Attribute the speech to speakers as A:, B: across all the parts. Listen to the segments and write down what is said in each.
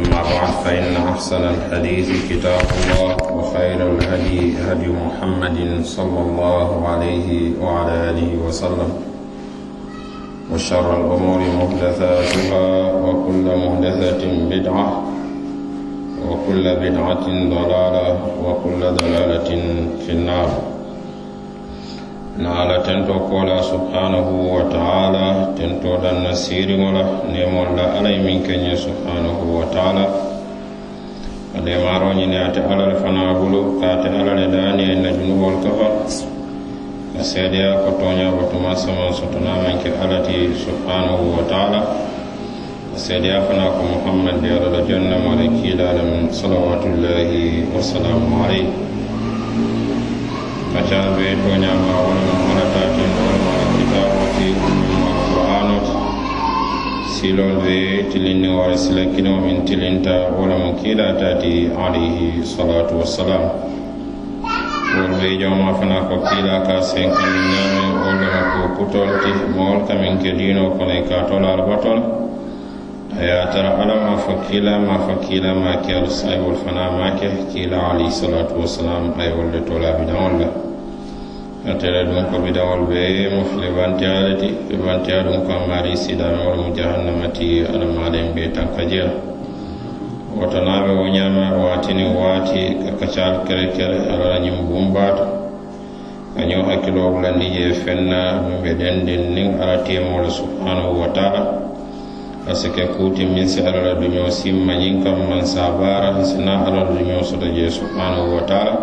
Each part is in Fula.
A: أما بعد فإن أحسن الحديث كتاب الله وخير الهدي هدي محمد صلى الله عليه وعلى آله وسلم. وشر الأمور محدثاتها وكل محدثة بدعة وكل بدعة ضلالة وكل ضلالة في النار. naala tento kola subhanahu wa taala tento danna siriŋola nemolla alla ye miŋ keñe subhanahu wa taala. Alemaroñi ne ate alla le fana bulu ka ate alla le daani ye na junubol kafa. Ka seedeya ko toña batuma saman sotona maŋ ke alla ti subhanahu wa taala. Ka seedeya fana ko muhammad de alla la jonna mala kiila la min salawatullahi wasalamu alayhi kaca be toñama wonama marata ten wonamara kitaboti umma qur'anot silol be tilinni wara sila kino min tilinta wolama kiilatati alayhi salatu wassalam. Wol be jawma fana ko kiila ka senkanni ñaame wolama ko putol ti mowol kamin ke diino kono e katol batol ayatara ala ma fo kiila ma fo kiila ma ke ما فكيلا fana ma ke kiila ما كيلا عليه الصلاة والسلام أي والتولا بدون atera ɗum ko bidawol ɓe mofle banteyaale ti ɓe banteya ɗum ko maari sidamewol mu jahannama ti alamaɗen ɓe tanka jeela wotonaɓe wo ñama watini waati ka kacal kere kere alala ñim bumbata año hakkilo wulanni je fenna ɗum ɓe ɗenɗin nin ala temole subhanahu wa taala asike kuti min si alala duño simma ñin kam man sabara hasina alala duño soto je subhanahu wa taala.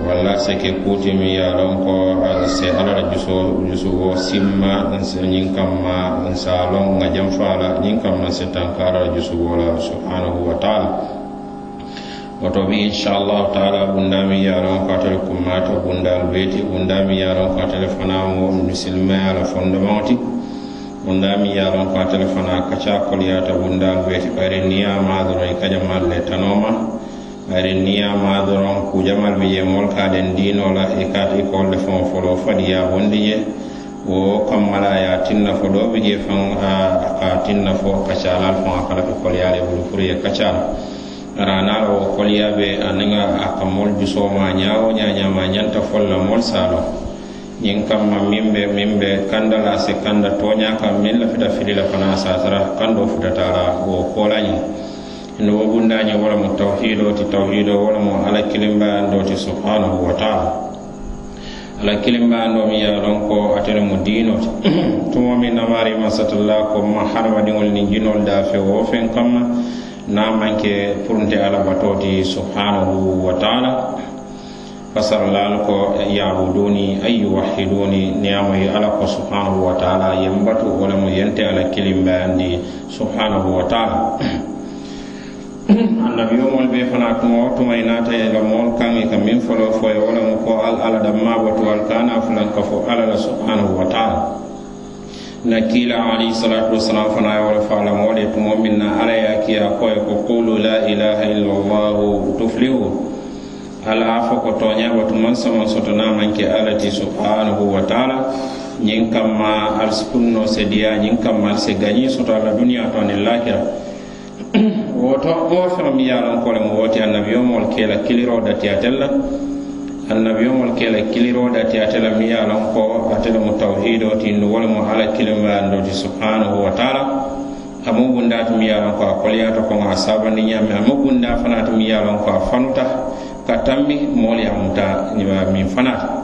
A: Walla sike kuti mi ya lon ko se alala juso jusugo simma ñin kam ma sa lon nga jam fala ñin kam man se tanka alala jusuwo la subhanahu wa taala. Woto bi inchallahu taala bundami yaron ko atele kummato bundal beeti bundami yaron ko atele fanamo misilmaya la fondemawti wunda yaron yalon fatele fana kaca koliyata wundal weti ɓayre niyama doron i kajamal le tanoma ɓayre niyama doron kujamal ɓe je molkaɗen dinola e kat ikolle fon folo fadiya wondi je wo kammala ya tinna fo ɗo ɓe je fan a tinna fo kacalal fon a kala ɓe kolyale wulu pour ye kacal ranal o kolyaɓe anaga a kammol jusoma ñawo ñañama ñanta folla mol salo ñiŋ kamma miŋ be miŋ be kanda la si kanda tooñaa kaŋ miŋ lafita fili la fana saasara kando futata la wo koola ñiŋ ndo wo bundañe wala lemu tawhidoo ti tawhidoo wo ala kilimba kilimbayandoo ti subhanahu wa taala. Ala kilimbayandoo mi ye a loŋ ko ate lemu diinoo ti tumo miŋ namaarima satalla ko ma hadamadiŋolu ni jinoolu da fe wo feŋ kamma. Naa manke ke ala nte batoo ti subhanahu wa taala fasarlal ko yabuduni ay yuwahiduni niyamoyi ala ko subhanahu wa taala yembatu wala mo yente ala kilimbayandi subhanahu wa taala. Annabiyomol be fana tuma o tuma i naata ye la mool kaŋ i ka miŋ folo fo ye wo lemu ko al ala damma batu al kana fulan ka fo ala la subhanahu wa taala. Na kiila alayhi salatu wasalam fana ye wo le fo ala moolu ye tumo miŋ na ala ye kiya ko ye ko qulu la ilaha illa allahu tuflihu ala a fo ko tooña batu sama samaŋ soto naa maŋ ke ala ti subhanahu wa taala. Ñiŋ kamma al si kunno se diya ñiŋ kamma al si gañi soto ala duniya to aniŋ lakira woto o feŋ mi ye a loŋ ko le wo woti annabiyomolu ke la kiliro datiyatel la annabiyomolu ke la kiliro datiyate la mi ye a loŋ ko ate le mu tawhido ti nu wo le mu alla kilimbayando ti subhanahu wa taala. A mu bunda ti mi ye a loŋ ko a koliyaata ko a sabandi ñaami a mu bunda fana ti mi ye a loŋ ko a fanuta ka tambi moolu ye a muta min fanata